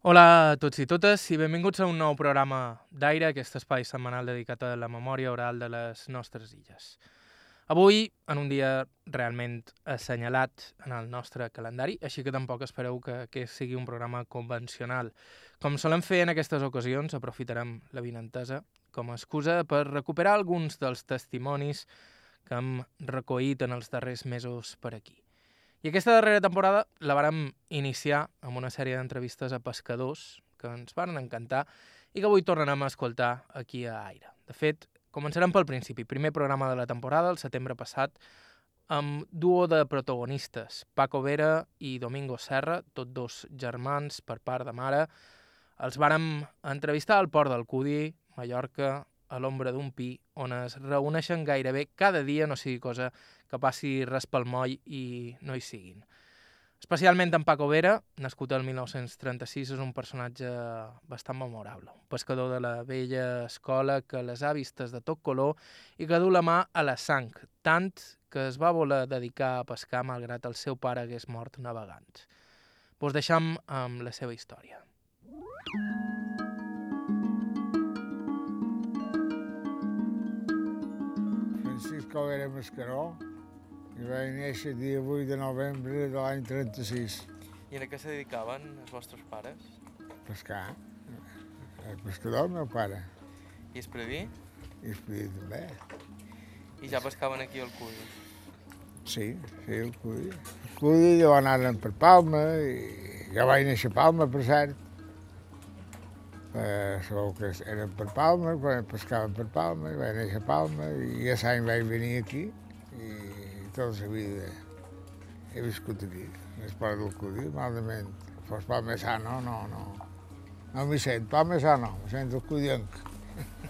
Hola a tots i totes i benvinguts a un nou programa d'Aire, aquest espai setmanal dedicat a la memòria oral de les nostres illes. Avui, en un dia realment assenyalat en el nostre calendari, així que tampoc espereu que, que sigui un programa convencional. Com solem fer en aquestes ocasions, aprofitarem la vinentesa com a excusa per recuperar alguns dels testimonis que hem recollit en els darrers mesos per aquí. I aquesta darrera temporada la vàrem iniciar amb una sèrie d'entrevistes a pescadors que ens van encantar i que avui tornarem a escoltar aquí a Aire. De fet, començarem pel principi. Primer programa de la temporada, el setembre passat, amb duo de protagonistes, Paco Vera i Domingo Serra, tots dos germans per part de mare. Els vàrem entrevistar al port del Cudi, Mallorca, a l'ombra d'un pi, on es reuneixen gairebé cada dia, no sigui cosa que passi res pel moll i no hi siguin. Especialment en Paco Vera, nascut el 1936, és un personatge bastant memorable. Un pescador de la vella escola que les ha vistes de tot color i que du la mà a la sang, tant que es va voler dedicar a pescar malgrat el seu pare hagués mort navegant. Vos deixam amb la seva història. Francisco Vera Mascaró, i vaig néixer el dia 8 de novembre de l'any 36. I a què se dedicaven els vostres pares? Pescar. El pescador, el meu pare. I Espredir? I Espredir també. I ja pescaven aquí al Cudi? Sí, sí, el Cudi. El Cudi llavors anaren per Palma, i jo vaig néixer a Palma, per cert. Eh, segur que eren per Palma, quan pescaven per Palma, i vaig néixer a Palma, i a l'any vaig venir aquí, i tota la vida he viscut aquí, l'Esport del Cudi, malament. Fos palmesano, no, no. No m'hi sent, palmesano, m'hi sent el cudienc.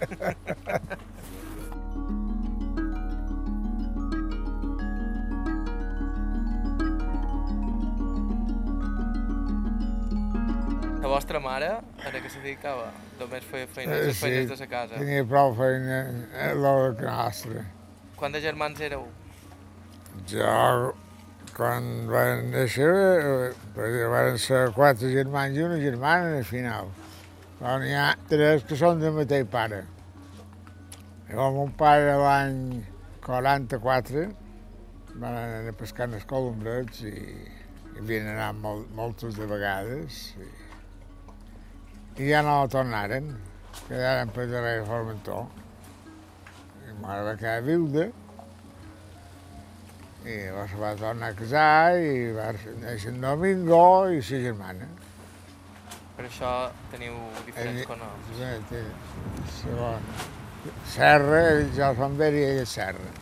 vostra mare, a què se dedicava? Només feia feines, Eh, les feines sí, de la casa. Tenia prou feina a l'hora que nostra. Quants de germans éreu? Jo, quan van néixer, eh, perquè van ser quatre germans i una germana al final. Però n'hi ha tres que són del mateix pare. Llavors, mon pare l'any 44 van anar a pescar en els colombrets i hi havien anat mol, moltes de vegades i, i ja no tornaren, quedaren per darrere Formentó. I mare va quedar viuda i llavors va tornar a casar i va néixer en Domingo i sa germana. Per això teniu diferents cognoms. Sí, té, segon. Serra, ell ja són Ver i ell Serra.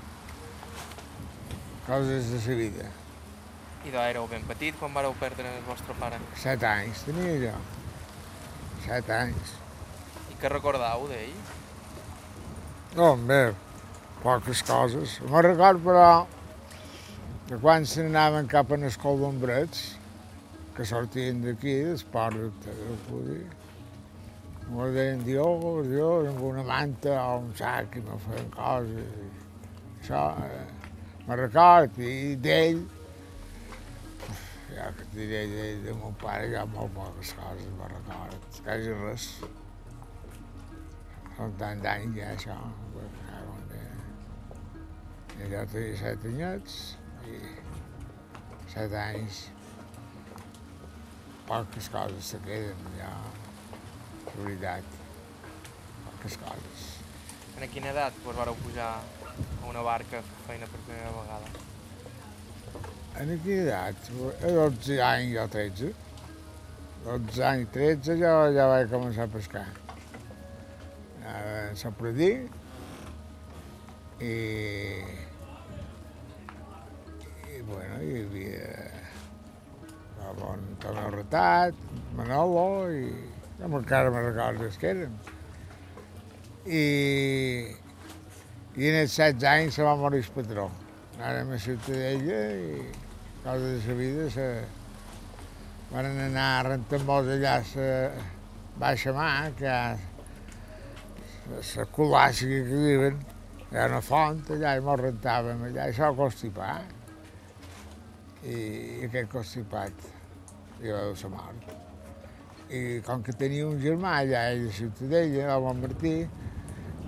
Coses de sa vida. I doncs éreu ben petit quan vareu perdre el vostre pare. Set anys tenia jo. Set anys. I què recordau d'ell? No, bé, poques coses. Me'n record, però, que quan se n'anaven cap a l'escola d'ombrets, que sortien d'aquí, d'esport, del Cudi, me deien, Dios, Dios, amb una manta o un sac i me feien coses. I això, eh, me'n record, i d'ell, ja que et diré d'ell, de mon pare, ha molt poques coses, me'n record, quasi res. Són tant d'anys ja, això. I jo tenia set anyets i set anys. Poques coses se queden ja, de veritat. Poques coses. En quina edat vos vareu pujar a una barca feina per primera vegada? En quina edat? A 12 anys o 13. 12 anys, 13 jo ja vaig començar a pescar. A Sant Pradí i, i bueno, hi havia el bon Tomeu Retat, Manolo i jo encara me'n recordo els que eren. I, i en els 16 anys se va morir el patró. Anàrem a Ciutadella i coses de sa vida se... van anar rentant molts allà a la baixa mà, que la colàssica que diuen, hi ha una font allà i mos rentàvem allà, i això constipar. I, i aquest constipat hi va dur la mort. I com que tenia un germà allà a la Ciutadella, el bon Martí,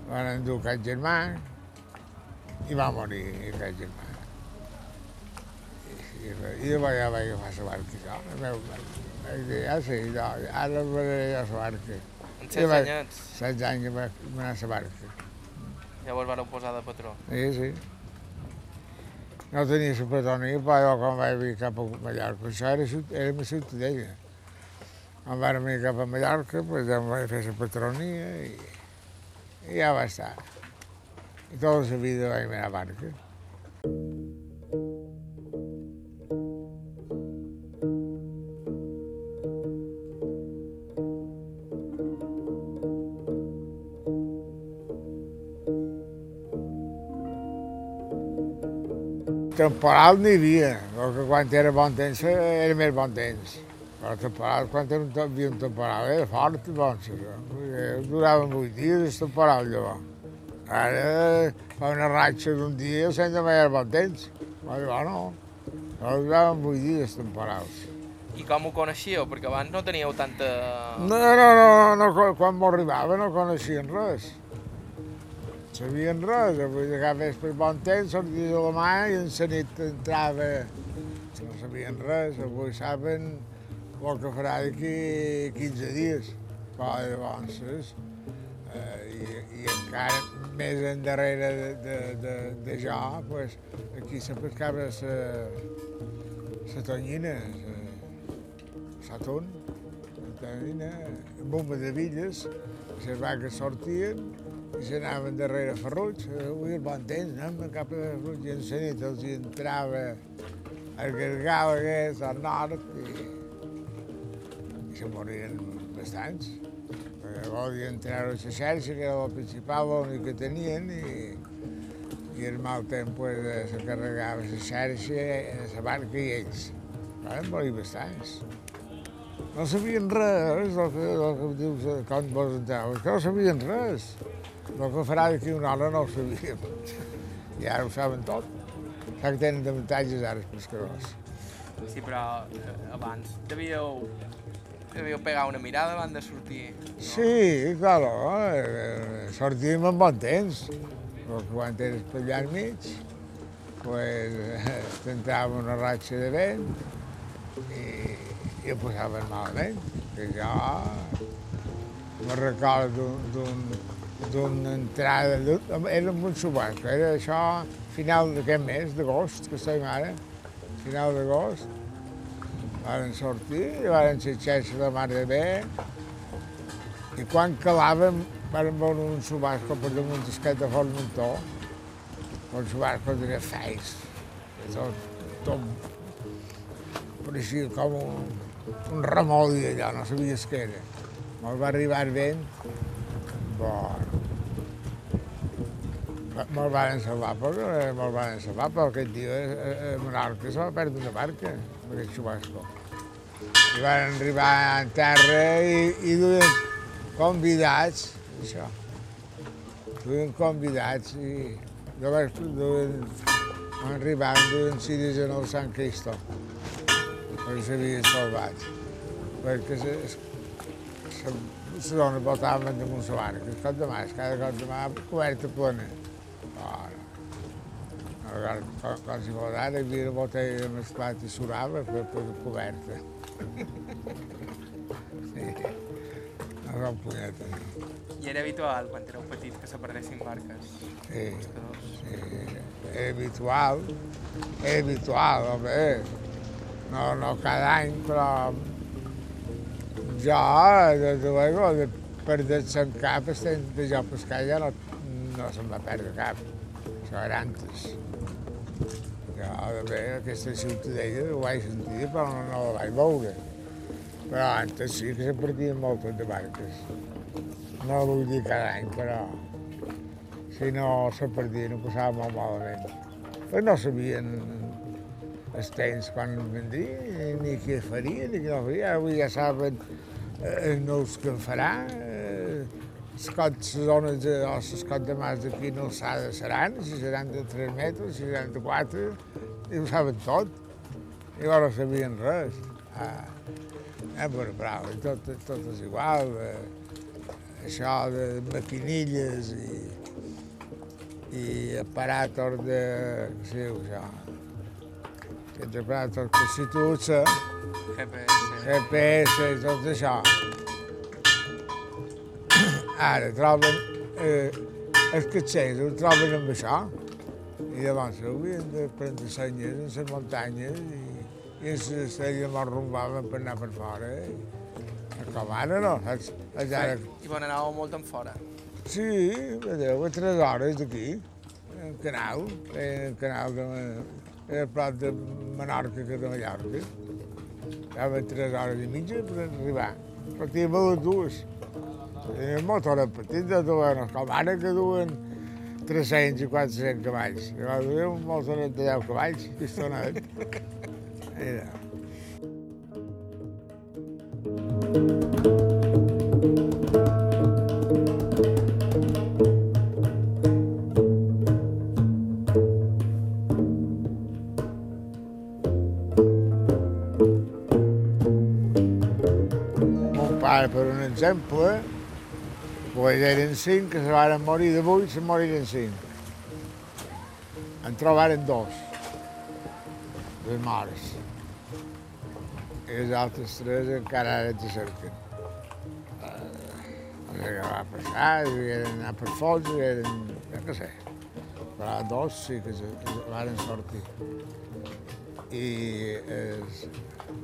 van endur aquest germà i va morir aquest germà. El meu vaig dir, ah sí, jo, ara veuré jo la barca. En I 16 vaig- anyets, 16 anys que vaig anar a la barca. llavors vareu posar de patró. Sí, sí. No tenia patronia, però quan vaig venir cap a Mallorca, això era, era a Ciutadella. Quan vam venir cap a Mallorca, pues, em vaig fer la patronia i, i ja va estar. I tota la vida vaig anar a barca. Temporal n'hi havia, perquè quan era bon temps era més bon temps. Però temporal, quan era un, havia un temporal, era fort, doncs, dir, Duraven vuit dies el temporal, llavors. Ara fa una ratxa d'un dia sense mai era bon temps. Però no. Però duraven vuit dies temporals. I com ho coneixíeu? Perquè abans no teníeu tanta... No, no, no, no, quan m'arribava no coneixien res. Sabien res, vull dir que vespre bon temps, sortia de la mà i en la nit entrava. No sabien res, avui saben el que farà d'aquí 15 dies. Però llavors, eh, i, i encara més endarrere de, de, de, de jo, pues, aquí se pescava la, la tonyina, la ton, tonyina, bomba de villes, les vaques sortien i s'anaven darrere Ferruig. Avui el bon temps, anem cap a Ferruig i en la nit els hi entrava el gargal aquest al nord i, i se morien bastants. Perquè volien treure la xarxa, que era la principal, l'únic que tenien, i, i el mal temps pues, eh, se carregava la xarxa, la barca i ells. Van morir bastants. No sabien res, el que, el que dius eh, quan vols entrar, és que no sabien res. El que farà d'aquí una hora no ho sabíem. I ara ho saben tot. Sap que tenen avantatges ara els pescadors. Sí, però eh, abans devíeu, devíeu pegar una mirada abans de sortir. Sí, claro, eh, sortíem amb bon temps. Però quan eres allà al mig, pues, eh, t'entrava una ratxa de vent i, i ho passaven malament. Que jo me recordo d'un- d'una entrada, era un subasco, era això final d'aquest mes, d'agost, que estem ara, final d'agost. Varen sortir, varen ser xerxes de mar de bé, i quan calàvem vàrem veure un subasco per damunt d'esquet de Formentó, un subasco de feis, tot, tot pareixia com un, un remolí allò, no sabies què era. Me'l va arribar vent, bon. Me'l van salvar, perquè me'l van salvar, però aquest dia a, a Menorca se va perdre una barca, aquest xubasco. I van arribar en terra i, i duien convidats, això. Duien convidats i llavors duien, van arribar, duien ciris en el Sant Cristo, perquè s'havien salvat. Perquè se dona botaven damunt la barca, el cop de mà, cada cop de mà coberta plena. Oh, no. Aleshores, quan, quan s'hi fos ara, hi havia una botella de mesclat i surava per, per coberta. sí. No són punyetes. I era habitual, quan éreu petits, que se perdessin barques. Sí, sí. Era habitual, era habitual, home. No, no cada any, però des de luego, de perdre-se en cap, estem de jo pescar ja no, no se'm va perdre cap. Això era antes. Jo, de bé, aquesta ciutadella ho vaig sentir, però no, no la vaig veure. Però antes sí que se perdien moltes de barques. No vull dir cada any, però si no se perdien, ho passava molt malament. Però no sabien els temps quan vendria, ni què faria, ni què no faria. Avui ja saben eh, els nous que en farà, eh, els cots, les zones de, o les cots de mas d'aquí no alçada seran, si seran de 3 metres, si seran de 4, i ho saben tot. I llavors no sabien res. Ah, Eh, però, però tot, tot és igual. Eh, això de maquinilles i, i aparatos de... diu això? Aquests aparatos que situen GPS. GPS tot això. Ara troben eh, els caixers, ho troben amb això i llavors haurien de prendre senyes en les muntanyes i, i en les estrelles mos rumbaven per anar per fora. Eh? Com ara no, saps? Ara... I bon anàveu molt en fora. Sí, vedeu, a tres hores d'aquí, en canal, en canal de, era prop de Menorca que de Mallorca. Estava tres hores i mitja per arribar. Partíem a les dues. Tenien motor petit, duen, com ara que duen 300 i 400 cavalls. Llavors duen un motor de 10 cavalls, pistonet. Mira. Mon exemple, pues eren cinc que se van morir de vuit, se moriren cinc. En trobaren dos, les mares. I els altres tres encara ara te cerquen. Eh, no sé què va passar, eren anar per focs, eren... jo què sé. Però dos sí que se, que se van sortir. I els,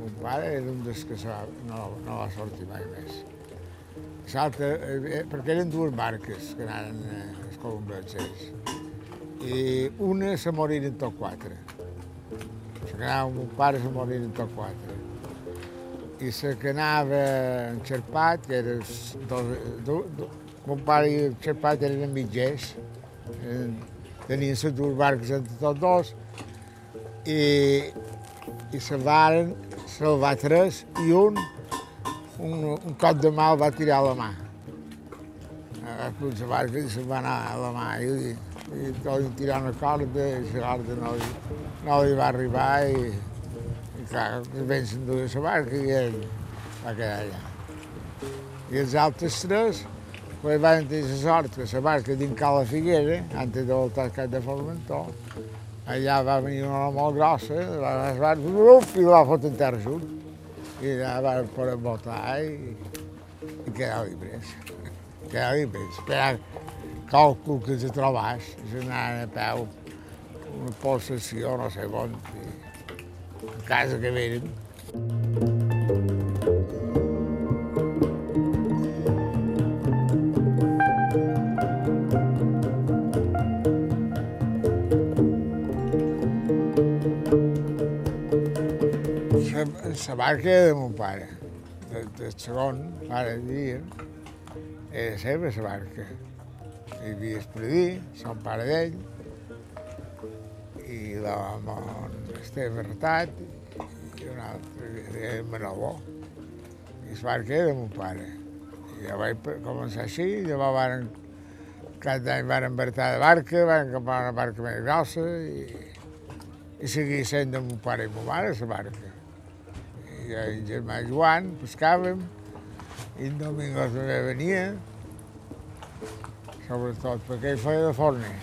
mon pare era un dels que va, no, no va sortir mai més. L'altre, eh, perquè eren dues barques que anaven eh, els columbratgers. I una se moriren tots quatre. La que anava amb mon pare se moriren tots quatre. I la que anava en Xerpat, que era... Dos, do, do, mon pare i el Xerpat eren mitgers. Eren, tenien les dues barques entre tots dos i, i salvaren, salvar tres i un un, un cop de mà el va tirar a la mà. A i se'n va anar a la mà. I, i tot tirar una corda i la corda no, li- no li va arribar i, i clar, el vent s'enduia la barca i ell va quedar allà. I els altres tres pues, van tenir la sort que la barca dins Cala Figuera, antes de voltar cap de Formentor, allà va venir una molt grossa, la va, i la va fotre en terra junt i allà van poder votar i, i quedar llibres. Quedar llibres. Esperar qualcú que se trobàs, si anaven a peu, una possessió, no sé on, a casa que venen. La barca de mon pare, de, del segon pare dia, era seva la barca. Hi havia Espredí, son pare d'ell, i la mon Esteve Retat, i un altre, que era Manoló. I la barca era de mon pare. I ja vaig començar així, llavors varen, cada any varen bertar de barca, varen comprar una barca més grossa i, i seguia sent de mon pare i mon mare la barca. I el germà Joan pescàvem, i en Domingo també venia, sobretot perquè ell feia de forner,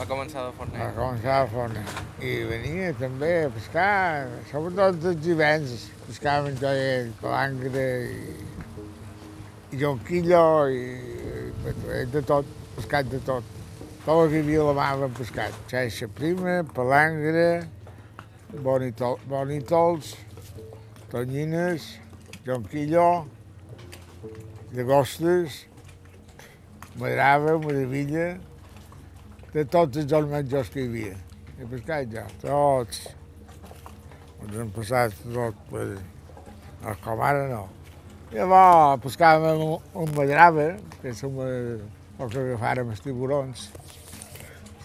Va començar de va forner. començar a forner. I venia també a pescar, sobretot els divendres, pescàvem ell, palangre i, i jonquillo i, i de tot, pescat de tot. Tot el que hi havia a la mà vam pescat. Xaixa prima, palangre, bonitol, bonitols, tonyines, jonquillo, llagostes, madrava, meravilla, de tots els menjars que hi havia. He pescat jo, tots. Ens hem passat tot, pues, no, com ara no. Llavors pescàvem un, un madrava, que és un, el que agafàrem els tiburons.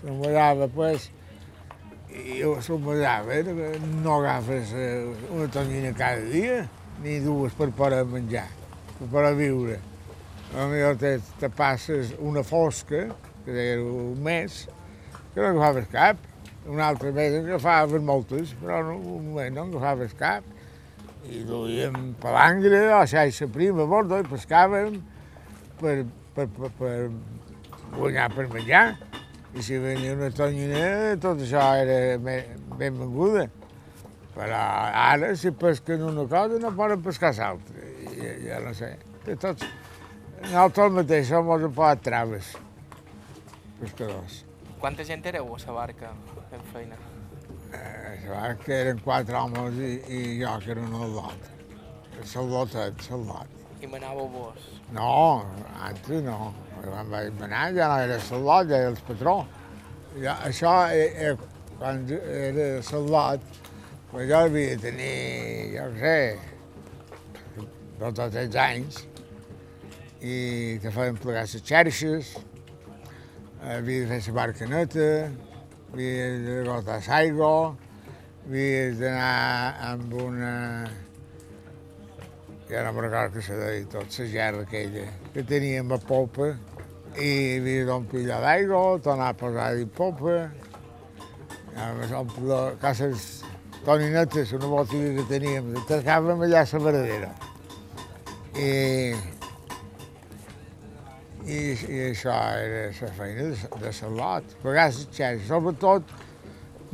La madrava, pues, i la madrava, no agafes eh, una tonyina cada dia, ni dues per poder menjar, per poder viure. A millor te, te passes una fosca, que deia un mes, que no agafaves cap. Un altre mes en agafaves moltes, però no, un mes no agafaves cap. i duíem palangre o xaixa prima a bordo i pescàvem per, per, per, per guanyar per menjar. I si venia una tonyina, tot això era benvinguda. Però ara, si pesquen una cosa, no poden pescar l'altra. Ja, ja no sé. Tots, nosaltres mateix som els poc traves, pescadors. Quanta gent éreu a la barca fent feina? Eh, la barca eren quatre homes i, i jo, que era un. El lotet, el lot. I manàveu vos? No, altres no. Quan vaig manar ja no era lot, ja era el patró. Ja, això, eh, eh, quan era lot, però jo havia de tenir, jo què sé, dos o tres anys, i te feien plegar les xarxes, havia de fer la barca neta, havia de gotar l'aigua, havia d'anar amb una... No me'n recordo que se deia tot, la gerra aquella, que teníem a popa, i havia d'omplir d'aigua, tornar a posar-hi popa, a més omplir cases toninetes, una botiga que teníem, tascàvem allà a la veradera. I, i, i això era la feina de, de salot, pagar les xarxes, sobretot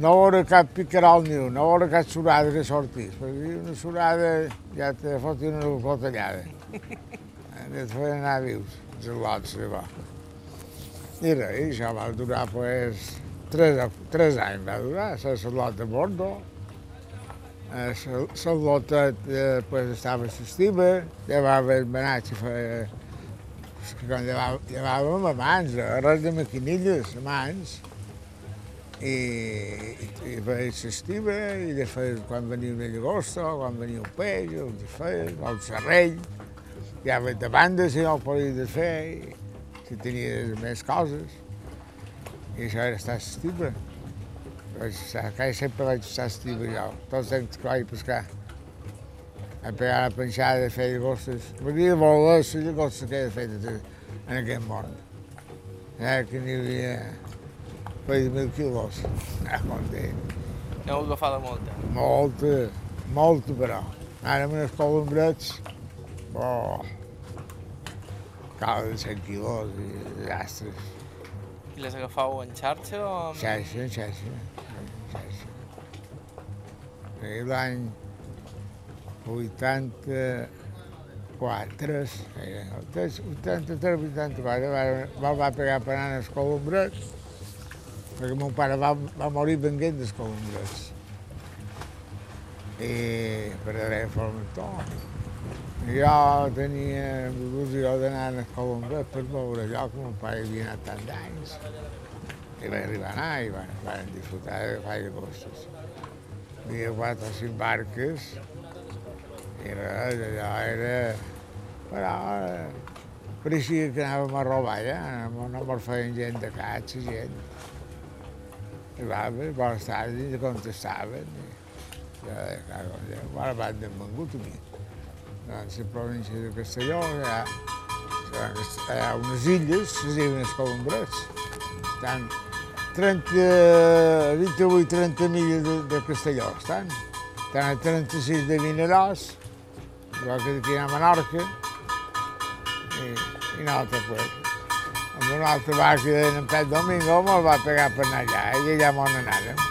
no veure cap picarol ni un, no veure cap surada que sortís, perquè una surada ja te fotia una botellada. Et feien anar vius, els lots de bo. I res, i això va durar, pues, tres, tres anys va durar, la salot de Bordo, Eh, Salota eh, pues, estava s'estima, llevava el menatge, feia, que quan llevava, llevàvem a mans, res de maquinilles, a mans, i, i, feia s'estima, i després quan venia una llagosta, quan venia un peix, el desfeia, el serrell, ja de banda si no ho podia fer, si tenies més coses, i això era estar s'estima. Quasi sempre vaig estar estiu jo, tots els anys que vaig pescar. A pegar la penjada de fer llagostes. M'havia de voler les llagostes que he fet en aquest món. Eh, que n'hi havia feia mil quilos. Ah, bon dia. N'heu agafada molta? Molta, molta, però. Ara amb els colombrets, oh, cada de 100 quilos i desastres. I les agafau en xarxa o...? En xarxa, en xarxa. Eh, l'any 84, eh, 83, 84, va, va, va pegar per anar als colombrets, perquè mon pare va, va morir venguent dels colombrets. I per haver formator. Jo tenia il·lusió d'anar als colombrets per veure allò que mon pare havia anat tant d'anys. I vaig arribar a anar i van, van disfrutar de gaire costes havia quatre o cinc barques i res, allò era... Però eh, pareixia que anàvem a robar ja, no, no mos feien gent de catxa, gent. Arribaven, bones tardes, i contestaven. I, jo deia, cago, ara van de vengut aquí. Doncs la província de Castelló ha, hi ha unes illes, les diuen els colombrets. Estan 30, 28, 30 milles de, de Castelló estan. Estan a 36 de Vinaròs, igual que d'aquí a Menorca, i, i nosaltres, pues, amb una altra barca d'en Pet Domingo me'l va pegar per anar allà, i allà m'on anàrem.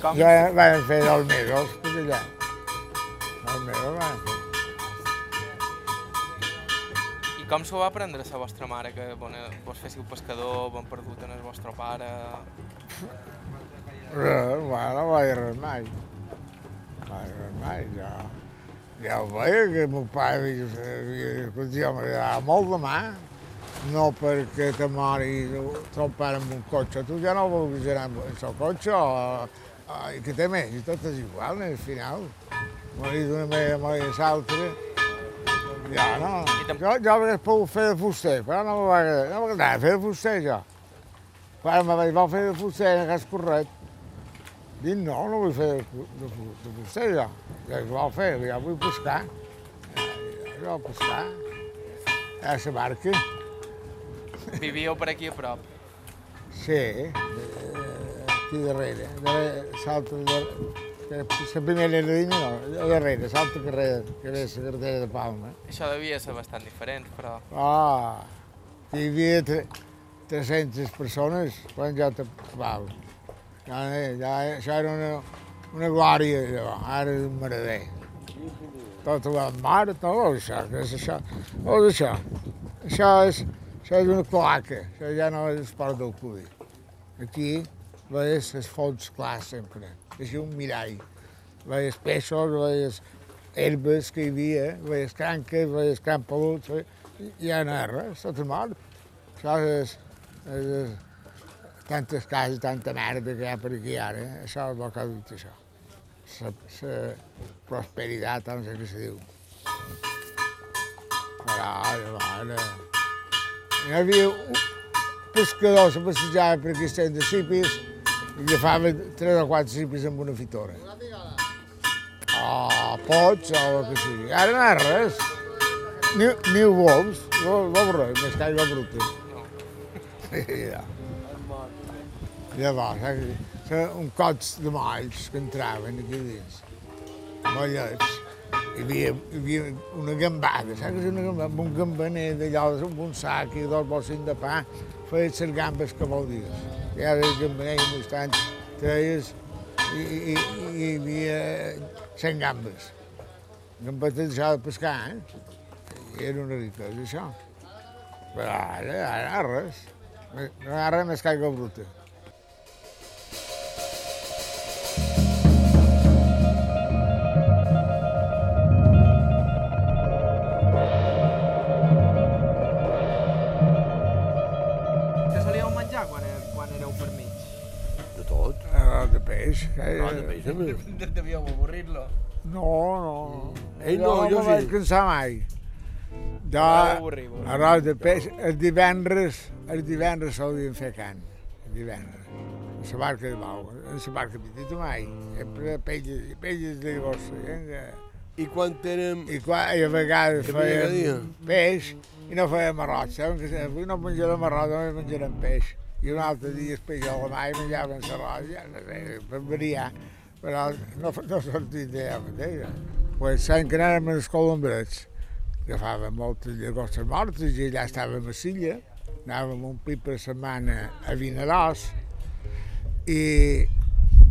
Com? Ja van fer dos mesos, per allà. Dos mesos van fer. com s'ho va prendre la vostra mare, que bueno, vos féssiu pescador, van perdut en el vostre pare? Res, bueno, no vaig res mai. No vaig res mai, ja. Ja ho veia, que el meu pare havia dit, home, m'agradava molt de mà, no perquè te moris ton pare amb un cotxe, tu ja no vulguis anar amb el cotxe, o, o, i que té més, i tot és igual, al final. Morir d'una manera, morir de l'altra, ja, no. Jo, jo hauria pogut fer de fuster, però no m'ho va agradar. No m'agradava fer de fuster, jo. Quan me vaig fer de fuster en aquest corret, dic, no, no vull fer de, de, de fuster, jo. Ja ho vol fer, jo vull pescar. Jo vull pescar. A la barca. Vivíeu per aquí a prop? Sí, aquí darrere. darrere Salta de, la primera línia no, a darrere, l'altra carrera, que ve la carretera de Palma. Això devia ser bastant diferent, però... Ah, hi havia tre 300 persones quan jo t'acabava. Ja, ja, això era una, una glòria, allò. ara és un merader. Tot el mar, tot això, és això? Tot això. Això és, això és una cloaca, això ja no és esport del cudi. Aquí veies les fonts clars sempre, és un mirall. Veies peixos, veies herbes que hi havia, veies cranques, veies campeluts, ja no és res, tot mort. Això és, és, és, tantes cases, tanta merda que hi ha per aquí ara, eh? això és el que ha dit això. La, la prosperitat, no sé què se diu. Però, ara, hi havia un pescador que passejava per aquí de cipis i agafava tres o quatre cipis amb una fitora. O pots o el que sigui. Ara no hi ha res. Ni, ni bous, bous res, més que aigua bruta. Ja. Llavors, eh, un cots de molls que entraven aquí dins. Mollets. Hi havia, hi havia una gambada, saps? Una gambada, amb un gambaner d'allò, amb un sac i dos bossins de pa, feia les gambes que dies. I ara el gambaner i uns tants treies i, i, i, hi havia cent gambes. Gambetes això de pescar, eh? I era una riquesa, això. Però ara, ara res. No hi ha res més que aigua bruta. Eh? No, de també. Devíeu avorrir-lo. No, no. Ell no, jo no vaig sí. cansar mai. Jo, avorrir, vos. arròs de peix, el divendres, el divendres solíem fer can, el divendres. A la barca de Mau, a la barca petita mai, sempre pelles, pelles de gossa. Vinga. I quan érem... I, quan, I a vegades dia. peix i no fèiem arròs, saben que avui no menjarem arròs, només menjarem peix. I un altre dia el peix a la mà i menjaven l'arròs, ja no sé, per variar, però no, no sortit d'allà mateixa. Pues l'any que anàvem als colombrets, agafàvem moltes llagostes mortes i allà estàvem a Silla, anàvem un pit per setmana a Vinaròs i,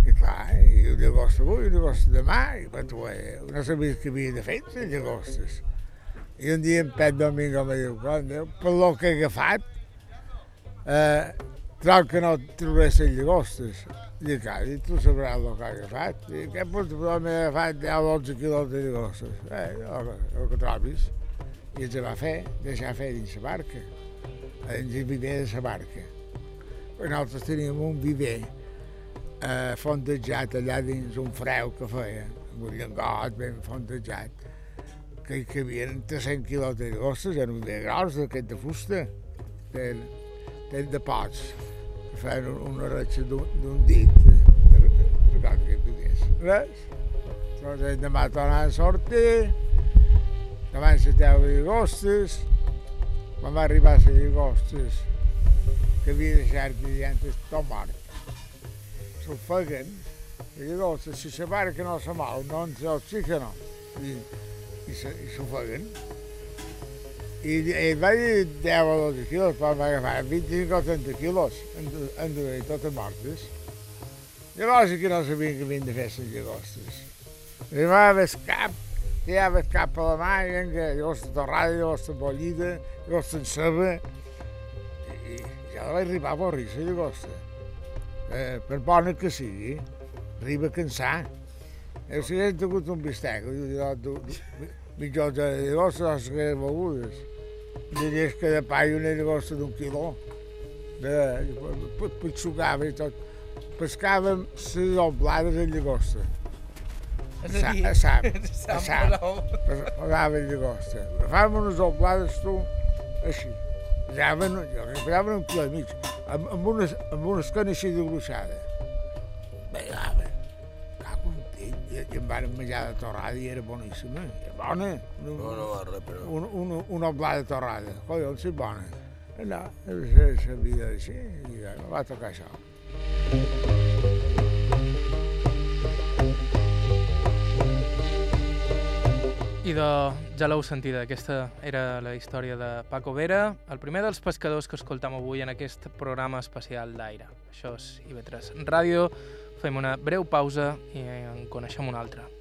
i clar, i una llagosta avui, una llagosta demà, i quan tu no sabies què havia de fer, les llagostes. I un dia en Pet Domingo em diu, "Conde, per lo que he agafat, eh, trobo que no trobaré les llagostes. Dic, ah, tu sabràs el que he agafat. Dic, què pots trobar? M'he agafat 10 o 12 quilos de llagostes. Eh, el, el que trobis. I ens va fer, deixar fer dins la barca, dins el viver de la barca. Nosaltres teníem un viver eh, fondejat allà dins un freu que feia, amb un llengot ben fondejat, que hi cabien 300 quilos de llagostes, era un viver gros, d'aquest de fusta, de, de, de pots, un- una ratxa d'un dit, de, de que hi pogués. Res. Llavors demà tornava a sortir, demà se teua llagostes, quan va arribar a llagostes, que havia deixat de dientes tot mort. S'ofeguen, i llavors, si la barca no se mou, no entra oxígeno, i, se- i s'ofeguen. I ell va dir 10 o 12 quilos, però va agafar 25 o 30 quilos, en, en duia totes mortes. Llavors aquí no sabien que havien de fer les llagostes. Arribava el cap, tirava el cap a la mà, i vinga, llagosta torrada, llagosta bollida, llagosta en ceba, i, i ja la vaig arribar a avorrir, la llagosta. Eh, per bona que sigui, arriba a cansar. Eh, si hagués tingut un bistec, mitjons de llagosta, les begudes, diries que de pa i una llagosta d'un quiló, de, pitxugava i tot. Pescàvem les doblades de llagosta. A dir, a sap, sap a sap. prou. Pescava llagosta. Agafàvem unes doblades, tu, així. Pesaven, jo, pesaven un quilo i mig, amb, amb, unes, amb unes canes així de gruixada. i em van menjar de torrada i era boníssima. Eh? Era bona. No, no va res, però... Un, un, una oblada de torrada. Collons, sí, bona. No, és la vida així i ja, va tocar això. I de, ja l'heu sentida, aquesta era la història de Paco Vera, el primer dels pescadors que escoltam avui en aquest programa especial d'aire. Això és IB3 Ràdio, fem una breu pausa i en coneixem una altra.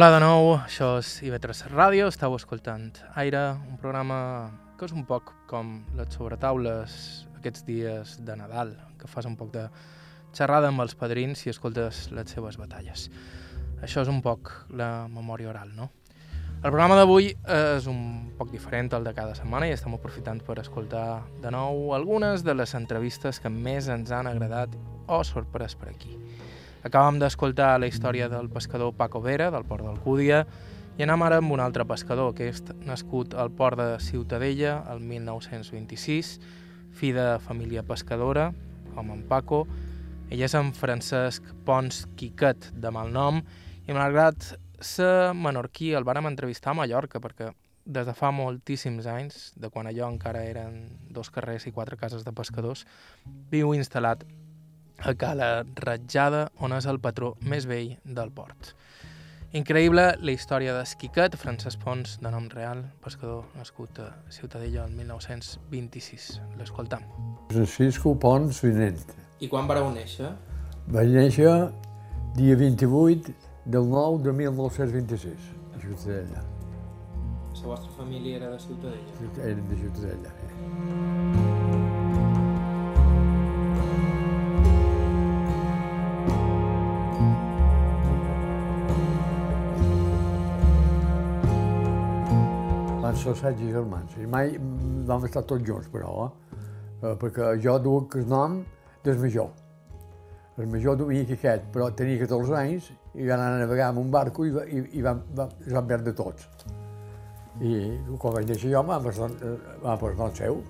Hola de nou, això és IB3 Ràdio, estàu escoltant Aire, un programa que és un poc com les sobretaules aquests dies de Nadal, que fas un poc de xerrada amb els padrins i escoltes les seves batalles. Això és un poc la memòria oral, no? El programa d'avui és un poc diferent al de cada setmana i estem aprofitant per escoltar de nou algunes de les entrevistes que més ens han agradat o sorprès per aquí. Acabam d'escoltar la història del pescador Paco Vera, del port d'Alcúdia, i anem ara amb un altre pescador, aquest nascut al port de Ciutadella el 1926, fill de família pescadora, com en Paco. Ell és en Francesc Pons Quiquet, de mal nom, i malgrat ser menorquí el vàrem entrevistar a Mallorca, perquè des de fa moltíssims anys, de quan allò encara eren dos carrers i quatre cases de pescadors, viu instal·lat a Cala Ratjada, on és el patró més vell del port. Increïble la història d'Esquiquet, Francesc Pons, de nom real, pescador nascut a Ciutadella el 1926. L'escoltam. Francisco Pons Vinent. I quan vareu néixer? Vaig néixer dia 28 del 9 de 1926, a Ciutadella. La vostra família era de Ciutadella? Eren de Ciutadella. Eh? Ser set germans. I mai vam estar tots junts, però, eh? perquè jo duc el nom del major. El major duia aquest, però tenia 14 anys i van anar a navegar amb un barco i, i, i van, van, van perdre tots. I quan vaig néixer jo vam posar el seu.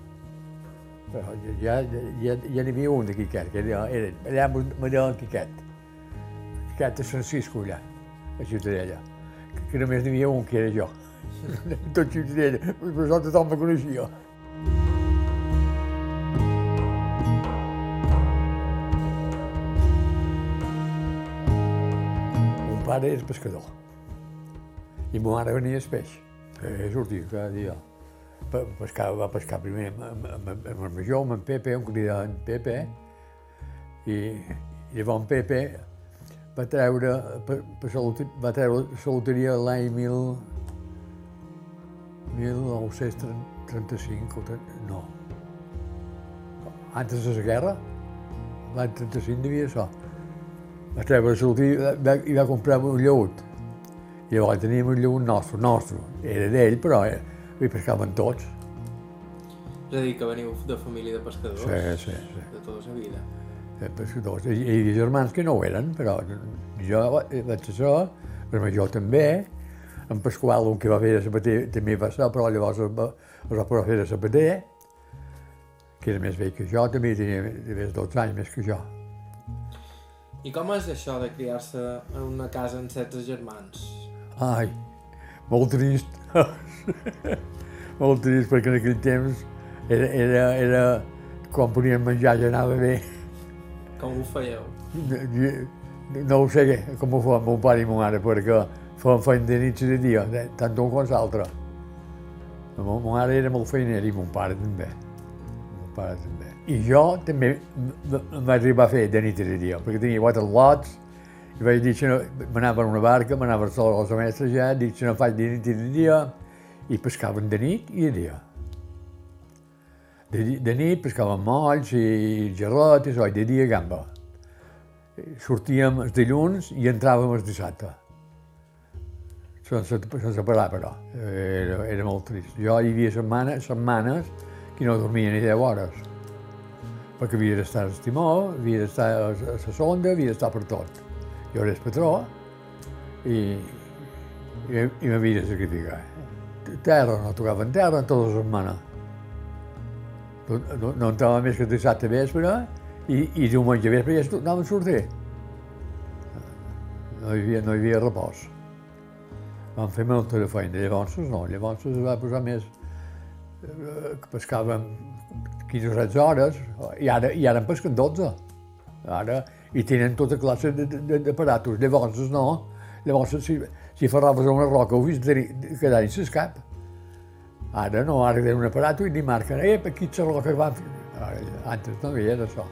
Però ja, ja, ja n'hi havia un de Quiquet, que era, era allà me deien Quiquet. Quiquet és Francisco allà, a Ciutadella. Que, que només n'hi havia un que era jo. Tot Ciutadella, per això tothom me coneixia. Mon pare és pescador i ma mare venia el peix. Eh, sortia cada dia. Pescar, va pescar primer amb, amb, amb, amb el major, amb en Pepe, un cridaven Pepe, i, llavors en Pepe va treure, per, per va treure la loteria l'any mil, 1935 o 30, no. Antes de la guerra, l'any 35 devia ser. Va treure la loteria va, i va comprar un lleut. I llavors teníem un lleut nostre, nostre. Era d'ell, però eh, hi pescaven tots. És a dir, que veniu de família de pescadors? Sí, sí, sí. De tota la vida. Eh, pescadors. I, i germans que no ho eren, però jo vaig ser, el major també, en Pasqual, un que va fer de sabater, també va ser, però llavors es va, es va poder fer de sabater, que era més vell que jo, també tenia més 12 anys més que jo. I com és això de criar-se en una casa amb 16 germans? Ai, molt trist. molt trist, perquè en aquell temps era, era, era quan podíem menjar ja anava bé. Com ho fèieu? Jo- No ho sé com ho fa mon pare i mon mare, perquè feien feina de nit i de dia, de- tant un com l'altre. Mon, mon mare era molt feiner i mon pare també. Mon pare també. I jo també m- m- em vaig arribar a fer de nit i de dia, perquè tenia quatre lots, i vaig dir que no, m'anava en una barca, m'anava sol als mestres ja, dic que no faig de nit i de dia, i pescaven de nit i de dia. De, de nit pescaven molls i gerrotes, oi, de dia gamba. Sortíem els dilluns i entràvem el dissabte. Sense, sense parar, però. Era, era molt trist. Jo hi havia setmanes, setmanes que no dormia ni 10 hores, perquè havia d'estar al timó, havia d'estar a la sonda, havia d'estar per tot. Jo era el patró i, i, i m'havia de sacrificar. Terra, no tocava en terra en tota la setmana. No, no, no entrava més que dissabte vespre i, i diumenge vespre ja anàvem a sortir. No hi havia, no hi havia repòs. Vam fer molta de feina, llavors no, llavors es va posar més, eh, pescàvem 15 o 16 hores, i ara, i ara en pesquen 12. Ara, i tenen tota classe d'aparatos, llavors no, llavors si, si ferraves una roca ho quedar en cap. Ara no, ara tenen un aparato i li marquen, eh, aquí la roca que van fer. Ara, antes no hi era això.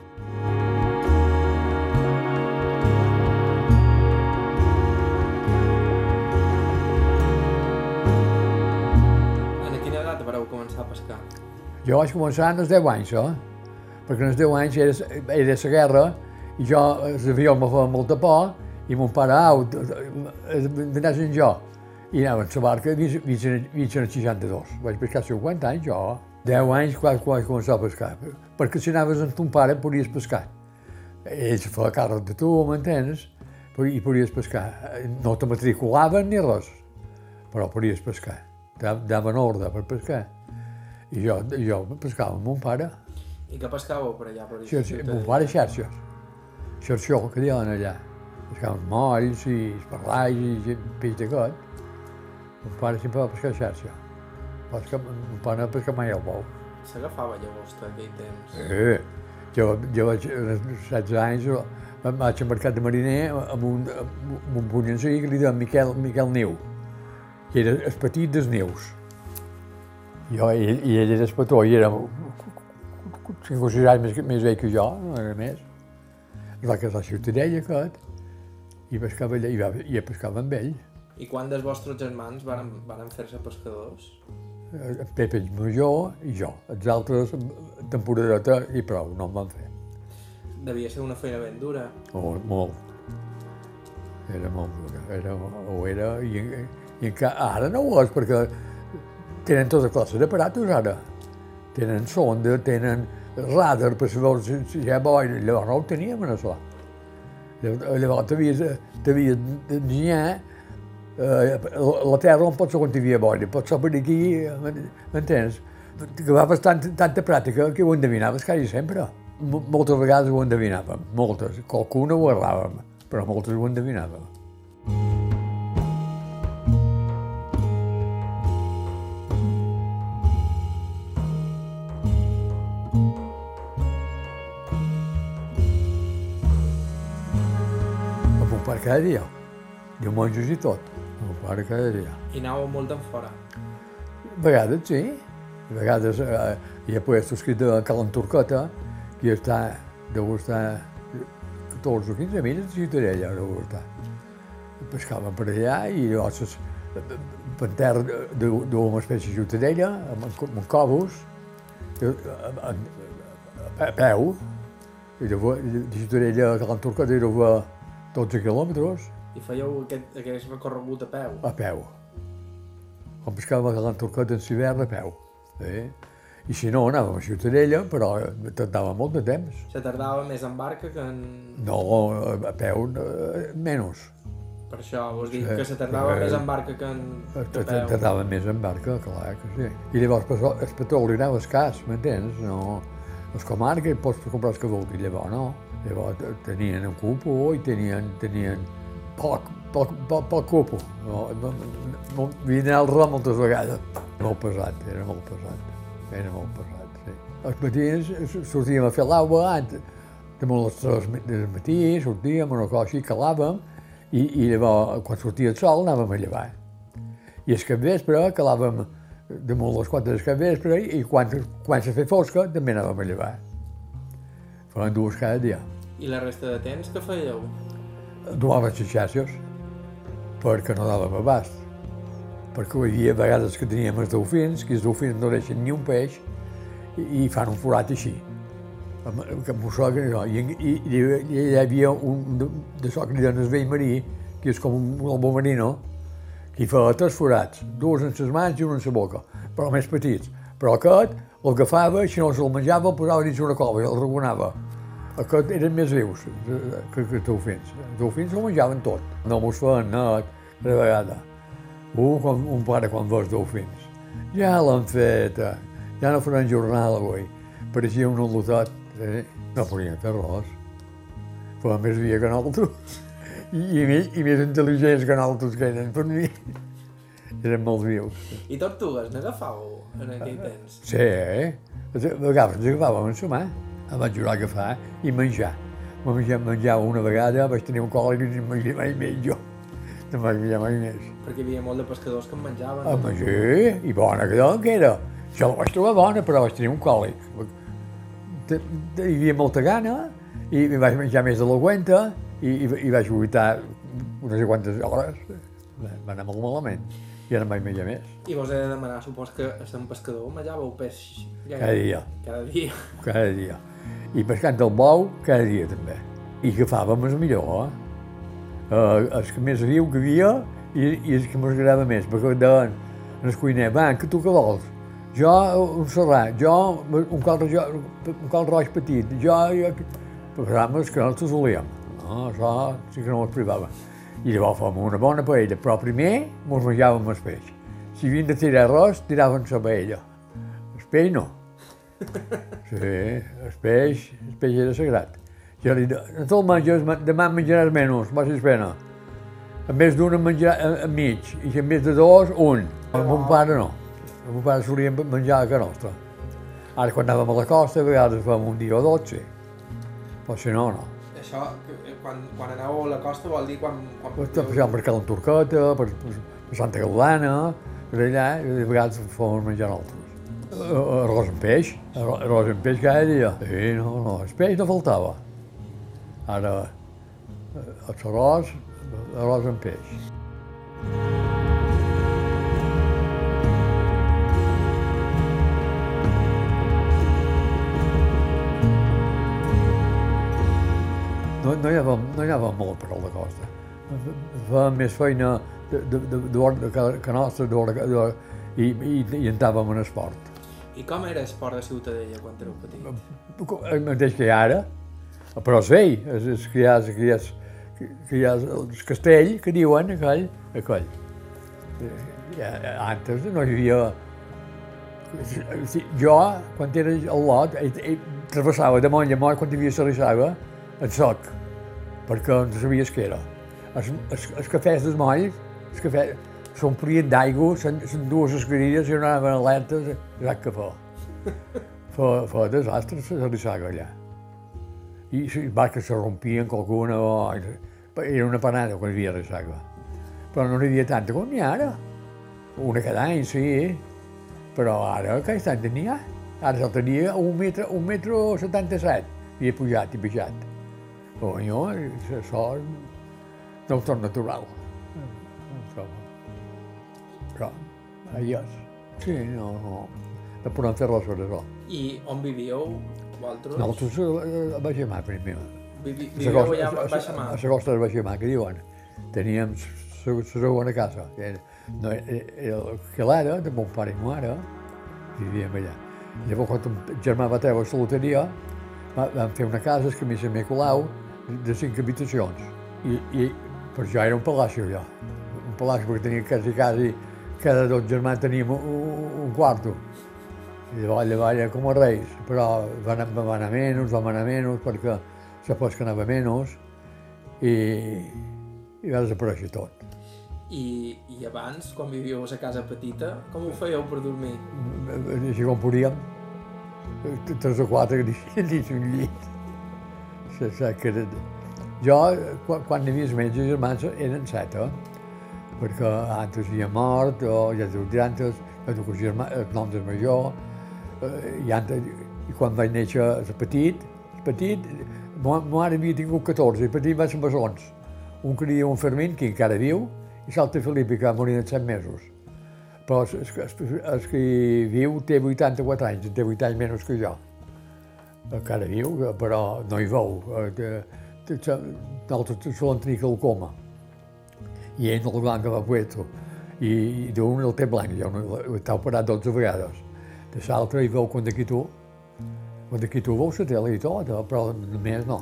Jo vaig començar als 10 anys, eh? perquè als 10 anys era, era la guerra i jo, l'avió me feia molta por i mon pare, au, vindràs en jo. I anava en la barca fins, fins, fins al 62. Vaig pescar 50 anys, jo. 10 anys quan, vaig començar a pescar. Perquè si anaves amb ton pare podies pescar. Ell se feia càrrec de tu, m'entens? I podies pescar. No te matriculaven ni res, però podies pescar. Daven ordre per pescar. I jo, jo pescava amb mon pare. I què pescàveu per allà? Per Xarxa, mon pare xarxes. Xarxó, que diuen allà. Pescaven molls i esparlais i peix de got. Mon pare sempre va pescar xarxa. Pesca, mon pare no pesca mai al bou. S'agafava llagosta aquell temps? Eh, jo, jo vaig, als 16 anys, vaig al mercat de mariner amb un, amb un punyancí que li deien Miquel, Miquel Niu, que era el petit dels Nius. Jo, i, i ell era el petó, i era 5 o 6 anys més, més vell que jo, no era més. Es va casar a Ciutadella, aquest, i pescava allà, i, va, i pescava amb ell. I quan dels vostres germans varen, varen fer-se pescadors? En Pepe el major i jo. Els altres, temporadeta i prou, no en van fer. Devia ser una feina ben dura. Oh, molt. Era molt dura. Era, ho era, i, i encara, ara no ho és, perquè tenen tota classe d'aparatos ara. Tenen sonda, tenen radar per saber si, si hi ha boira. Llavors no ho teníem, en això. Llavors t'havies d'enginyar eh, la terra on pot ser quan hi havia boira, pot ser per aquí, m'entens? Que va bastant tanta pràctica que ho endevinaves quasi sempre. M moltes vegades ho endevinàvem, moltes. Qualcuna ho erràvem, però moltes ho endevinàvem. Pare cada dia, diumenges i tot, mon pare cada dia. I anàveu molt en fora. A vegades sí, a vegades eh, hi ha puestos que de Calan Turcota, que està, deu estar 14 o 15 milles de Ciutadella, deu estar. Pescaven per allà i llavors per terra duia una espècie de Ciutadella, amb, amb cobos, a, a, a, peu, i de, de Ciutadella a Calan Turcota hi deu 12 quilòmetres I fèieu aquest, aquest recorregut a peu. a peu. Quan pescàvem a Calan Turcot en l'hivern, a peu. Eh? I si no, anàvem a Ciutadella, però tardava molt de temps. Se tardava més en barca que en... No, a peu, eh, menys. Per això, vos dic Sí. que se tardava Eh, més en barca que en, que a peu. Tardava més en barca, clar que sí. I llavors el petroli anava escàs, m'entens? No, les comarques pots comprar el que vulguis, llavors no. Llavors te- tenien un cupo i tenien, tenien poc, poc, poc, poc cupo. No, no, no, Vine al ram moltes vegades. Molt pesat, era molt pesat. Era molt pesat, sí. Els matins sortíem a fer l'aigua, damunt les tres del matí, sortíem, una cosa així, calàvem, i, i llavors, quan sortia el sol, anàvem a llevar. I el capvespre calàvem damunt les 4 del capvespre i quan, quan se feia fosca també anàvem a llevar. Fèiem dues cada dia. I la resta de temps què fèieu? Donaven les xarxes perquè no dàvem abast. Perquè hi havia vegades que teníem els dofins, que els dofins no deixen ni un peix i, i fan un forat així. Que mosseguen allò. I, i, i, i hi havia un de, de so que li donen el vell marí, que és com un albo marino, i feia tres forats, dos en les mans i un en la boca, però més petits. Però aquest l'agafava, si no se'l menjava, el posava dins una cova i el regonava. Aquest eren més vius que, que dofins. Els dofins ho menjaven tot. No mos feien net, de vegada. Un, quan, un pare quan veus dofins. Ja l'han fet, eh? ja no faran jornal avui. Pareixia un olotat, eh? no podien fer res. Però més via que nosaltres. I, i, més, I més intel·ligents que nosaltres que eren per mi. Eren molt vius. I tortugues n'agafàveu en aquell temps? Sí, eh? A vegades ens agafàvem en la mà, em vaig jurar a agafar i menjar. Me menjava, menjava una vegada, vaig tenir un còlic i no en menjava mai més jo. No vaig menjar mai més. Perquè hi havia molt de pescadors que en menjaven. Home, sí, i bona que doncs que era. Jo la vaig trobar bona, però vaig tenir un còlic. Hi havia molta gana i em vaig menjar més de la cuenta i, i, i vaig vomitar unes quantes hores. Va anar molt malament i ara no vaig menjar més. I vos he de demanar, supos que sent pescador menjàveu peix Cada dia. Cada dia. cada dia. I pescant el bou, cada dia també. I agafàvem el millor, eh? Uh, el que més riu que havia i, i el que m'agradava més, perquè deien el cuiner, va, que tu què vols? Jo un serrat, jo un cal, jo, un cal roig petit, jo... jo programes que nosaltres volíem. No, això sí que no ens privava. I llavors fèiem una bona paella, però primer mos menjàvem el peix. Si havien de tirar arròs, tiraven la paella. El peix no. Sí, el peix, el peix era sagrat. Jo li dic, no te'l menges, demà en menjaràs menys, vagis pena. En més d'un en menjarà a, a mig, i en més de dos, un. El mon pare no. El mon pare solia menjar a casa nostra. Ara, quan anàvem a la costa, a vegades fèiem un dia o dotze. Però si no, no. Això, que- quan, quan aneu a la costa vol dir quan... quan Pues, passàvem per Cal Turqueta, per, per, per Santa Gaudana, per allà, i de vegades fèiem menjar nosaltres. Eh, Arròs amb peix, arròs amb peix cada dia. Sí, no, no, el peix no faltava. Ara, eh, el arròs, arròs amb peix. No, no, hi anàvem, no hi anàvem molt per la costa. Fèiem més feina de, de, de, de, de, que, nostra d'hora, d'hora, i, i, i entràvem en esport. I com era esport de Ciutadella quan éreu petits? El mateix que ha ara, però és vell, és, és ha, hi ha, que hi ha el castell, que diuen, aquell, aquell. Eh, Ja, antes no hi havia... Jo, quan era al lot, eh, eh, travessava de moll a moll quan hi havia la rissaga, en soc, perquè no sabies què era. Els, els, els cafès dels molls, els cafès, s'omplien d'aigua, són, dues escarilles i anaven alertes, saps què fa? Fa, fa desastre la rissaga allà. I les barques se rompien qualcuna, o... era una panada quan hi havia rissaga. Però no n'hi havia tanta com n'hi ha ara. Una cada any, sí, però ara aquest any tenia. Ara se'l tenia un metre, un metre 77, havia pujat i pujat. Conyo, això és del tot natural. Això. Però, allà és. Sí, no, no. No podem fer res per això. I on vivíeu, vosaltres? Nosaltres eh, a Baixamà, primer. Vivi, A vivíeu allà a Baixamà? A la costa de Baixamà, que diuen. Teníem la segona casa. que Era, no, era, era que l'ara, de mon pare i mare, vivíem allà. Llavors, quan el germà va treure la loteria, va- vam fer una casa, el camí de Micolau, de cinc habitacions. I, i per això era un palacio, allò. Un palacio, perquè tenia quasi, quasi, cada dos germans teníem un, un, un quarto. I llavors, llavors era com a reis, però van, van anar menys, vam anar menys, perquè la pesca anava menys, i, i va desaparèixer tot. I, I abans, quan vivíeu a casa petita, com ho fèieu per dormir? Així com podíem, tres o quatre dins un llit. Se sap que. Jo, quan, quan hi havia els meus germans, eren set, eh? perquè antes hi havia mort, o ja diu antes, ja que el germà, el nom del major, eh, i, antes, i quan vaig néixer el petit, el petit, ma ma mare havia tingut 14, el petit va ser bessons. Un que diu un Fermín, que encara viu, i l'altre Felip, que va morir en 7 mesos. Però el, el, el que hi viu té 84 anys, té 8 anys menys que jo. Encara viu, però no hi veu. Nosaltres solen tenir glaucoma. I ell no el van agafar puesto. i, d'un el té blanc, ja està operat 12 vegades. De l'altre hi veu quan d'aquí tu, quan d'aquí tu veus la tele i tot, eh, però només no.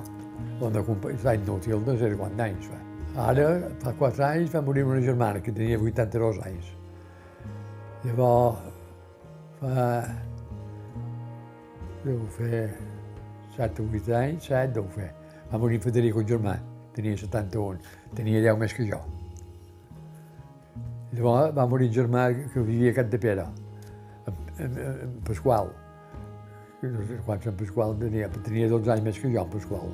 De està inútil de ser quant anys fa. Ara, fa 4 anys, va morir una germana que tenia 82 anys. Llavors, fa... deu fer 7 o 8 anys, 7 deu fer. Va morir Federico, un germà, tenia 71, tenia 10 més que jo. Llavors va morir un germà que vivia a Cat de Pere, en, en, en Pasqual. Quants en Pasqual tenia, tenia 12 anys més que jo, en Pasqual.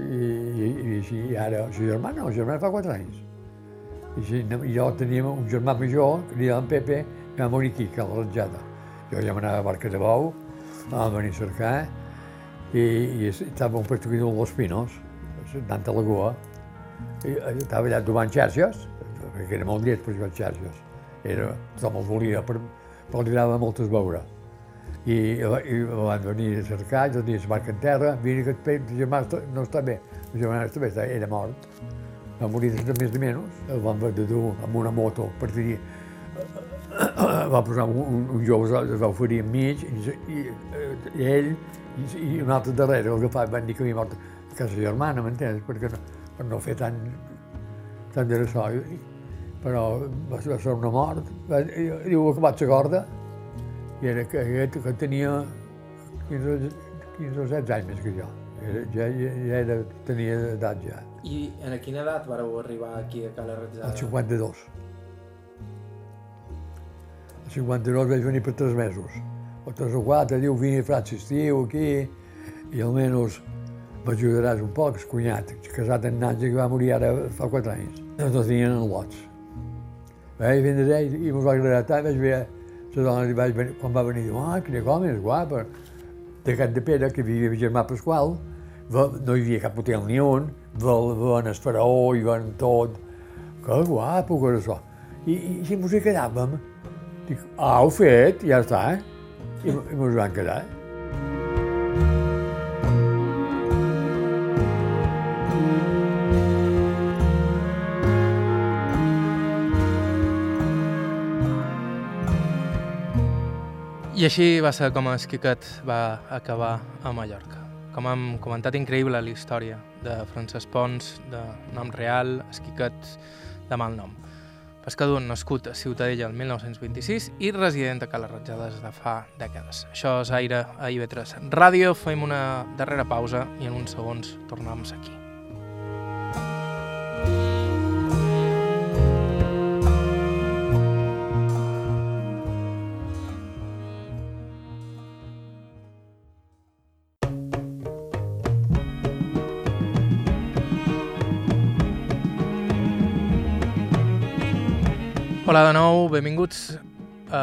I, i, i així, i ara, el seu germà no, el germà fa 4 anys. I, així, jo tenia un germà major, que era en Pepe, que va morir aquí, a la Ratjada. Jo ja m'anava a Barca de Bou, vam venir a cercar, i, i estava un perseguidor de Los Pinos, anant a la Goa, i estava allà trobant xarxes, perquè era molt llest jugar xarxes. Era, tothom els volia, però, però li agradava moltes veure. I, i van venir a cercar, jo la barca en terra, vine que el germà no està bé, el germà està bé, era mort. Va morir de més de menys, el van haver de dur amb una moto per dir va posar un, un jove, es va oferir enmig, i, i, i ell i, i un altre darrere, el que fa, van dir que havia mort a casa germana, m'entens? Perquè no, per no fer tant, tant de ressò. Però va, va ser una mort. Va, diu que vaig a corda, i era que, que, que tenia 15, 15 o 16 anys més que jo. Era, ja, ja era, tenia edat ja. I en quina edat vareu arribar aquí a Cala Ratzada? Al 52. Al 52 vaig venir per tres mesos. O tres o quatre, diu, vine a estiu aquí, i almenys m'ajudaràs un poc, el cunyat, casat en Natja, que va morir ara fa quatre anys. No tenien en lots. Vaig vindre i m'ho va agradar tant, vaig veure la dona li vaig venir, quan va venir, diu, ah, quina com és guapa. De Cat de Pere, que vivia el germà Pasqual, no hi havia cap hotel ni un, ven el faraó i ven tot. Que guapo que era això. I, i, i mos hi quedàvem. Dic, ah, fet, ja està, eh? I, i mos van quedar. I així va ser com el Quiquet va acabar a Mallorca. Com hem comentat, increïble la història de Francesc Pons, de nom real, Esquiquet, de mal nom. Pescador nascut a Ciutadella el 1926 i resident a Cala Ratjades de fa dècades. Això és Aire a IB3 Ràdio. Fem una darrera pausa i en uns segons tornem aquí. Hola de nou, benvinguts a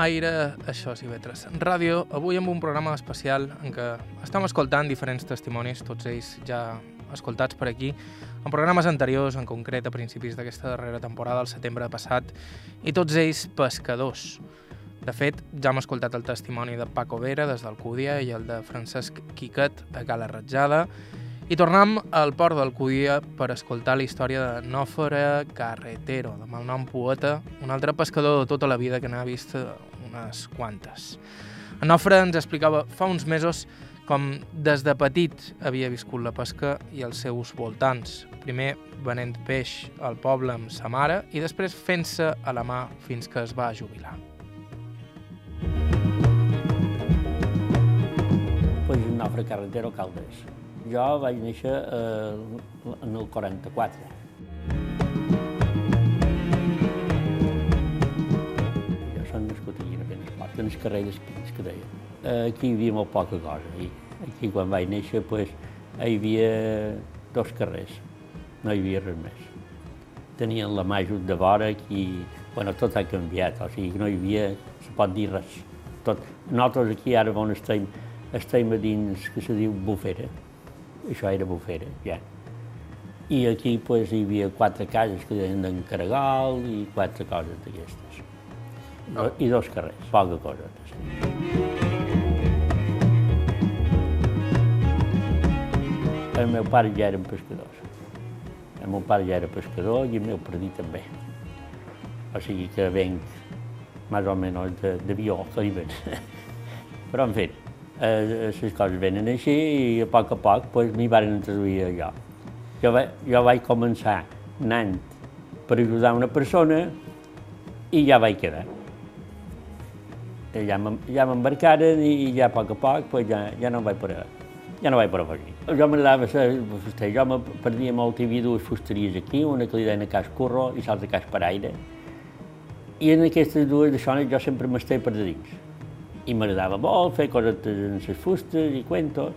Aire, això és IB3 Ràdio. Avui amb un programa especial en què estem escoltant diferents testimonis, tots ells ja escoltats per aquí, en programes anteriors, en concret a principis d'aquesta darrera temporada, al setembre passat, i tots ells pescadors. De fet, ja hem escoltat el testimoni de Paco Vera des d'Alcúdia i el de Francesc Quiquet a Cala Ratjada, i tornem al port d'Alcúdia per escoltar la història de Nòfora Carretero, de malnom poeta, un altre pescador de tota la vida que n'ha vist unes quantes. En Nòfora ens explicava fa uns mesos com des de petit havia viscut la pesca i els seus voltants. Primer venent peix al poble amb sa mare i després fent-se a la mà fins que es va jubilar. Pues Nòfora Carretero Caldes. Jo vaig néixer eh, en el 44. Jo soc nascut aquí a Benesport, en el carrer d'Espins, que deia. Eh, aquí hi havia molt poca cosa. I aquí, quan vaig néixer, pues, hi havia dos carrers, no hi havia res més. Tenien la mà just de vora i bueno, tot ha canviat, o sigui, no hi havia, se pot dir res. Tot. Nosaltres aquí ara on estem, estem a dins, que se diu bufera, això era bufera, ja. I aquí pues, hi havia quatre cases que deien d'en Caragal i quatre coses d'aquestes. Oh. I dos carrers, poca cosa. El meu pare ja eren pescadors. El meu pare ja era pescador i el meu perdí també. o sigui que venc més o menys d'avió, que diuen. Però, en fi, eh, les coses venen així i a poc a poc pues, m'hi van introduir allò. Jo, va, jo vaig començar anant per ajudar una persona i ja vaig quedar. I Ja m'em- ja m'embarcaren i ja a poc a poc pues, ja, ja no vaig parar. Ja no vaig parar fugir. Jo m'agradava ser fuster. Jo perdia molt, hi havia dues fusteries aquí, una que li deien a Cas Curro i l'altra a Cas Paraire. I en aquestes dues zones jo sempre m'estia per de dins. I m'agradava molt fer coses en les fustes i cuentos.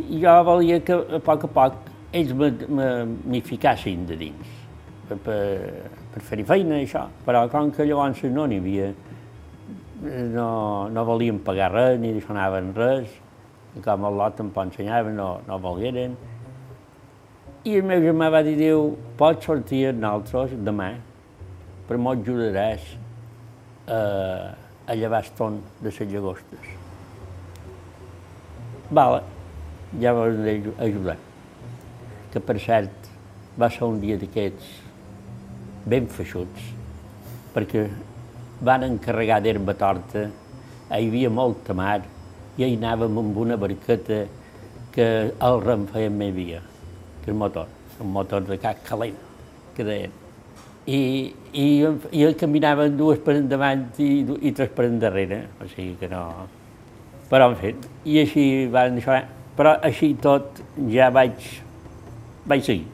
I jo volia que a poc a poc ells m'hi ficassin de dins per, per, per fer-hi feina això. Però com que llavors no n'hi havia, no, no volien pagar res, ni deixonaven res, i com el lot em ensenyaven, no, no volgueren. I el meu germà va dir, diu, pots sortir amb nosaltres demà, però m'ho ajudaràs a, a llevar eston de les llagostes. Vale, ja he ajudar. Que per cert, va ser un dia d'aquests ben feixuts, perquè van encarregar d'herba torta, hi havia molta mar, i hi anàvem amb una barqueta que el rem feia més via que el motor, un motor de cap calent, que deien. I, i, i caminaven dues per endavant i, i tres per endarrere, o sigui que no... Però, en fi, i així van això, però així tot ja vaig, vaig seguir.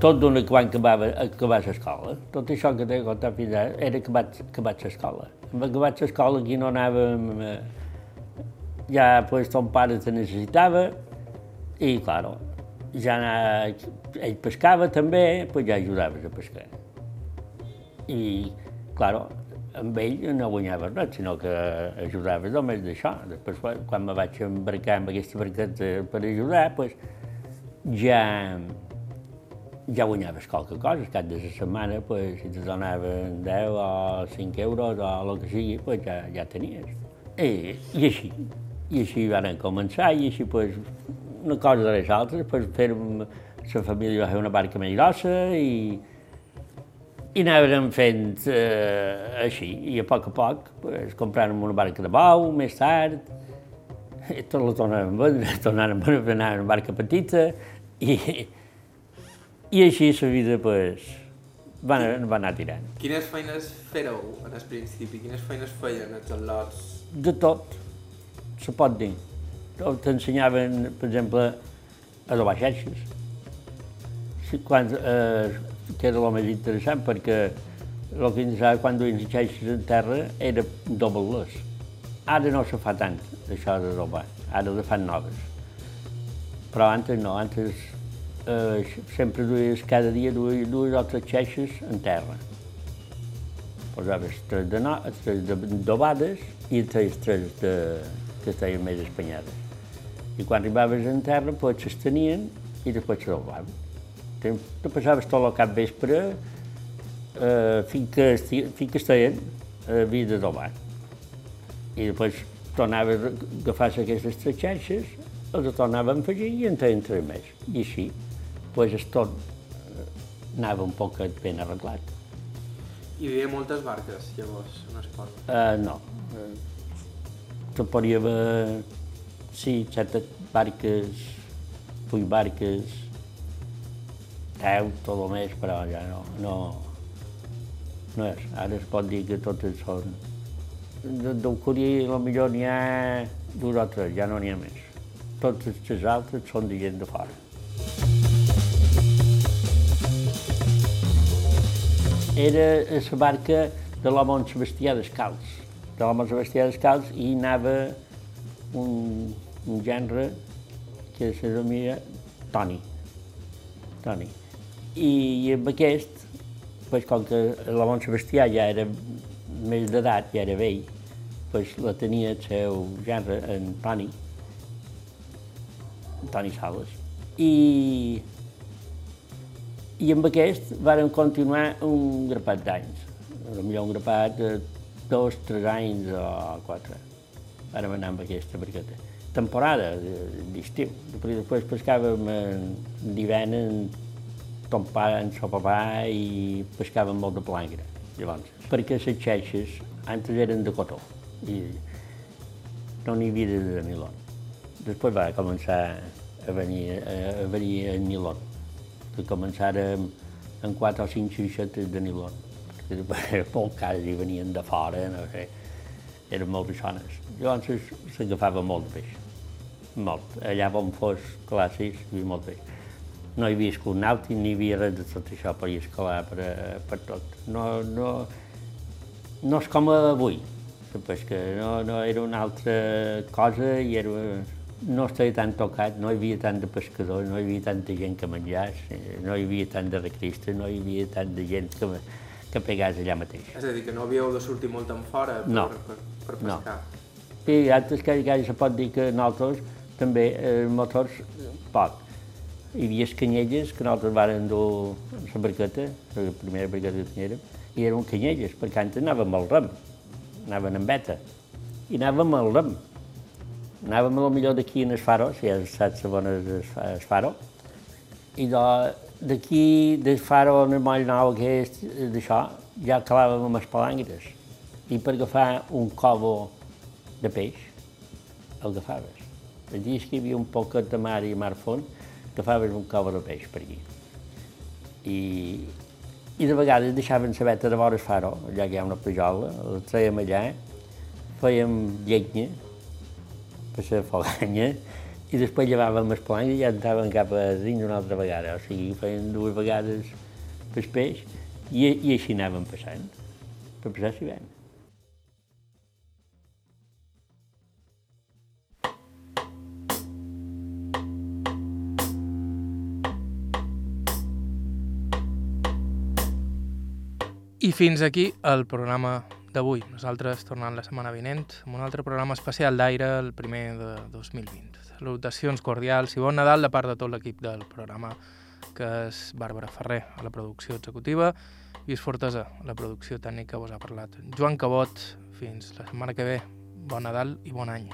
Tot d'una quan acabava, acabar l'escola, tot això que t'he contat fins ara, era acabat, acabat l'escola. Acabat l'escola aquí no anàvem... Eh, ja pues, ton pare te necessitava i, claro, ja ell pescava també, pues ja ajudaves a pescar. I, claro, amb ell no guanyaves res, sinó que ajudaves només d'això. Després, quan- me vaig embarcar amb aquesta barqueta per ajudar, pues, ja, ja guanyaves qualque cosa, cap de la setmana, pues, si te donaven 10 o 5 euros o el que sigui, pues, ja, ja tenies. I, I així, i així van començar, i així, pues, una cosa de les altres, pues, fèrem, la família va fer una barca més grossa i, i anàvem fent eh, així, i a poc a poc pues, compràrem una barca de bou, més tard, i tot la tornàvem a vendre, tornàvem a anar una barca petita, i, i així la vida pues, va, va anar tirant. Quines feines fèreu en el principi? Quines feines feien els al·lots? De tot, se pot dir. T'ensenyaven, per exemple, a adobar xerxes. Quan, eh, que era el més interessant, perquè el que interessava quan duien les xerxes en terra era doble-les. Ara no se fa tant, això d'adobar, ara le fan noves. Però antes no, antes eh, sempre duies, cada dia duies dues o tres xeixes en terra. Posaves tres de no, tres de dobades i tres, tres de, que estaven més espanyades. I quan arribaves en terra, pues s'estenien i després s'adobaven. Te, te passaves tot el cap vespre eh, fins que, fins que estaven eh, havia d'adobar. I després tornaves a agafar aquestes tres xarxes, els tornaven a afegir i en feien tres més. I així, pues, el tot eh, anava un poc ben arreglat. Hi havia moltes barques, llavors, en el port. Uh, no. Uh, te podria haver, sí, set barques, vuit barques, deu, tot el més, però ja no, no, no és. Ara es pot dir que totes són... De- Curí, potser n'hi ha dos o tres, ja no n'hi ha més. Totes les altres són de gent de fora. era la barca de l'home Sebastià descalç. De l'home Sebastià descalç i anava un, un gènere que se denomina Toni. Toni. I, i amb aquest, pues, com que l'home en Sebastià ja era més d'edat, ja era vell, pues, la tenia el seu gènere, en Toni, Toni Sales. I, i amb aquest vàrem continuar un grapat d'anys. Potser un grapat de dos, tres anys o quatre. Vàrem anar amb aquesta barqueta. temporada de- d'estiu. Després, pescàvem en d'hivern en ton pare, en son papà i pescàvem molt de plangre, llavors. Perquè les xeixes antes eren de cotó i no n'hi havia de nilon. Després va començar a venir, a, venir el nilon, que començàrem en quatre o cinc xeixetes de nilon. Molt cars i venien de fora, no sé, eren molt bessones. Llavors s'agafava molt de peix, molt. Allà on fos classes hi havia molt peix. No hi havia escut nàutic, ni hi havia res de tot això per escalar per, a- per tot. No, no, no és com avui, la pesca, no, no era una altra cosa i era, no estava tan tocat, no hi havia tant de pescadors, no hi havia tanta gent que menjàs, eh, no hi havia tant de recristes, no hi havia tant de gent que, que pegàs allà mateix. És a dir, que no havíeu de sortir molt en fora per, No. per, per No. pescar. I altres que, que se pot dir que nosaltres també, eh, motors, poc. Hi havia canyelles que nosaltres vàrem dur la barqueta, la primera barqueta que teníem, i eren canyelles, perquè antes anàvem al rem, anàvem en beta, i anàvem al rem. Anàvem a lo millor d'aquí en el faro, si ja on és el fa- el faro, i de- d'aquí del faro en el moll nou aquest, eh, d'això, ja clavàvem amb les palangres. I per agafar un covo de peix, el agafaves. Els dies que hi havia un poquet de mar i mar fons, agafaves un covo de peix per aquí. I, i de vegades deixaven la veta de vora el faro, allà que hi ha una pejola, la traiem allà, fèiem llenya per la foganya, i després llevàvem els plans i ja entraven cap a dins una altra vegada. O sigui, feien dues vegades el peix i, i així anàvem passant, per passar l'hivern. I fins aquí el programa d'avui. Nosaltres tornant la setmana vinent amb un altre programa especial d'aire, el primer de 2020. Salutacions cordials i bon Nadal de part de tot l'equip del programa, que és Bàrbara Ferrer, a la producció executiva, i és Fortesa, a la producció tècnica, vos ha parlat Joan Cabot. Fins la setmana que ve. Bon Nadal i bon any.